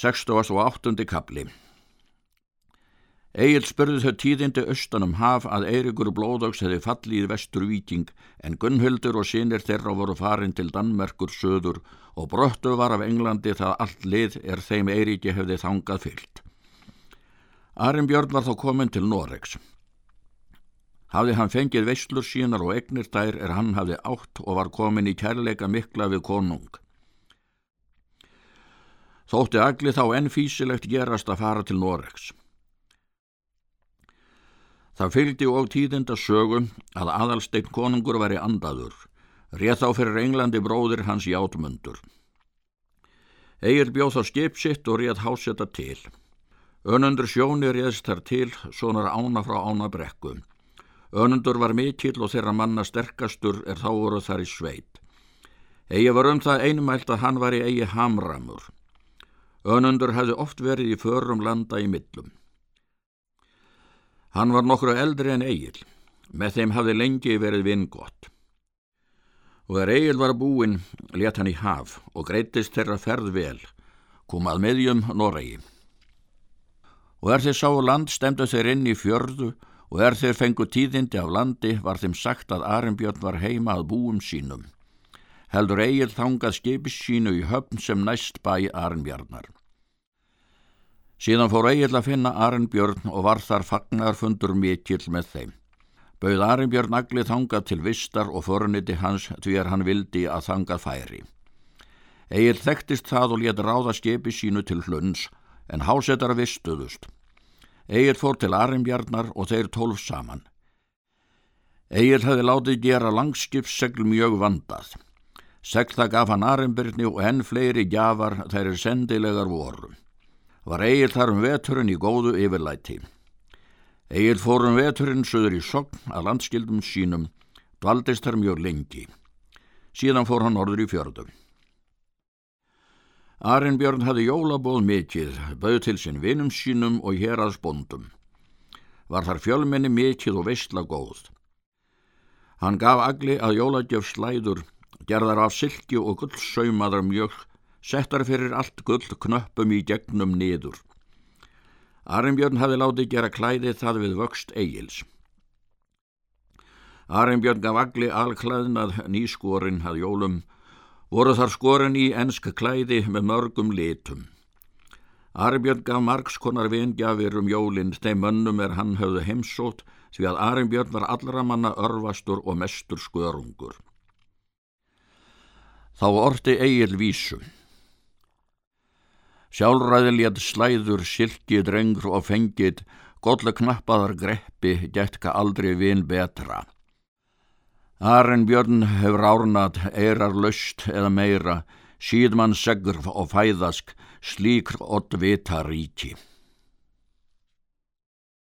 68. kapli Egil spurði þau tíðindi austanum haf að Eirikur Blóðóks hefði fallið í vestur viking en Gunnhildur og sínir þeirra voru farin til Danmerkur söður og bröttu var af Englandi það allt lið er þeim Eiriki hefði þangað fyllt. Arimbjörn var þá komin til Noregs. Hafði hann fengið veislur sínar og egnir þær er hann hafði átt og var komin í kærleika mikla við konung. Þótti agli þá enn físilegt gerast að fara til Noregs. Það fylgdi og tíðinda sögum að aðalsteinn konungur væri andaður, rétt þá fyrir Englandi bróðir hans í átmundur. Egil bjóð þá skip sitt og rétt hásetta til. Önundur sjóni réðst þar til, sonar ána frá ána brekku. Önundur var mikill og þeirra manna sterkastur er þá voru þar í sveit. Egi var um það einmælt að hann var í eigi hamramur. Önundur hefði oft verið í förum landa í millum. Hann var nokkru eldri en Egil, með þeim hafði lengi verið vingott. Og þegar Egil var búinn, let hann í haf og greittist þeirra ferð vel, kom að meðjum Noregi. Og er þeir sá land stemdu þeir inn í fjörðu og er þeir fengu tíðindi af landi var þeim sagt að Arimbjörn var heima að búum sínum heldur eigið þangað skipis sínu í höfn sem næst bæ Arnbjarnar. Síðan fór eigið að finna Arnbjörn og var þar fagnarfundur mikill með þeim. Bauð Arnbjörn aglið þangað til vistar og förniti hans því er hann vildi að þangað færi. Egil þekktist það og let ráða skipi sínu til hlunns en hásetar vistuðust. Egil fór til Arnbjarnar og þeir tólf saman. Egil hefði látið gera langskipssegl mjög vandað. Segla gaf hann Arimbyrni og enn fleiri gjafar þær er sendilegar voru. Var Egil þar um veturinn í góðu yfirlæti. Egil fór um veturinn söður í sogn að landskildum sínum, dvaldist þar mjög lengi. Síðan fór hann orður í fjörðum. Arinnbjörn hafði jólabóð mikið, bauð til sinn vinum sínum og hér að spondum. Var þar fjölmenni mikið og veistla góð. Hann gaf agli að jólagjöf slæður gerðar af silki og gullsaumaðar mjög, settar fyrir allt gull knöppum í gegnum niður. Arimbjörn hafi látið gera klæði það við vöxt eigils. Arimbjörn gaf agli alklæðnað nýskorinn að jólum, voru þar skorin í ensk klæði með mörgum litum. Arimbjörn gaf margskonar vingjafir um jólinn þeim mönnum er hann höfðu heimsótt því að Arimbjörn var allra manna örvastur og mestur skörungur. Þá orti eigil vísu. Sjálfræði létt slæður, silkið, drengur og fengið, golla knappaðar greppi, getka aldrei vin betra. Arinn Björn hefur árnat, eirar löst eða meira, síðmann segur og fæðask, slíkr ott vita ríki.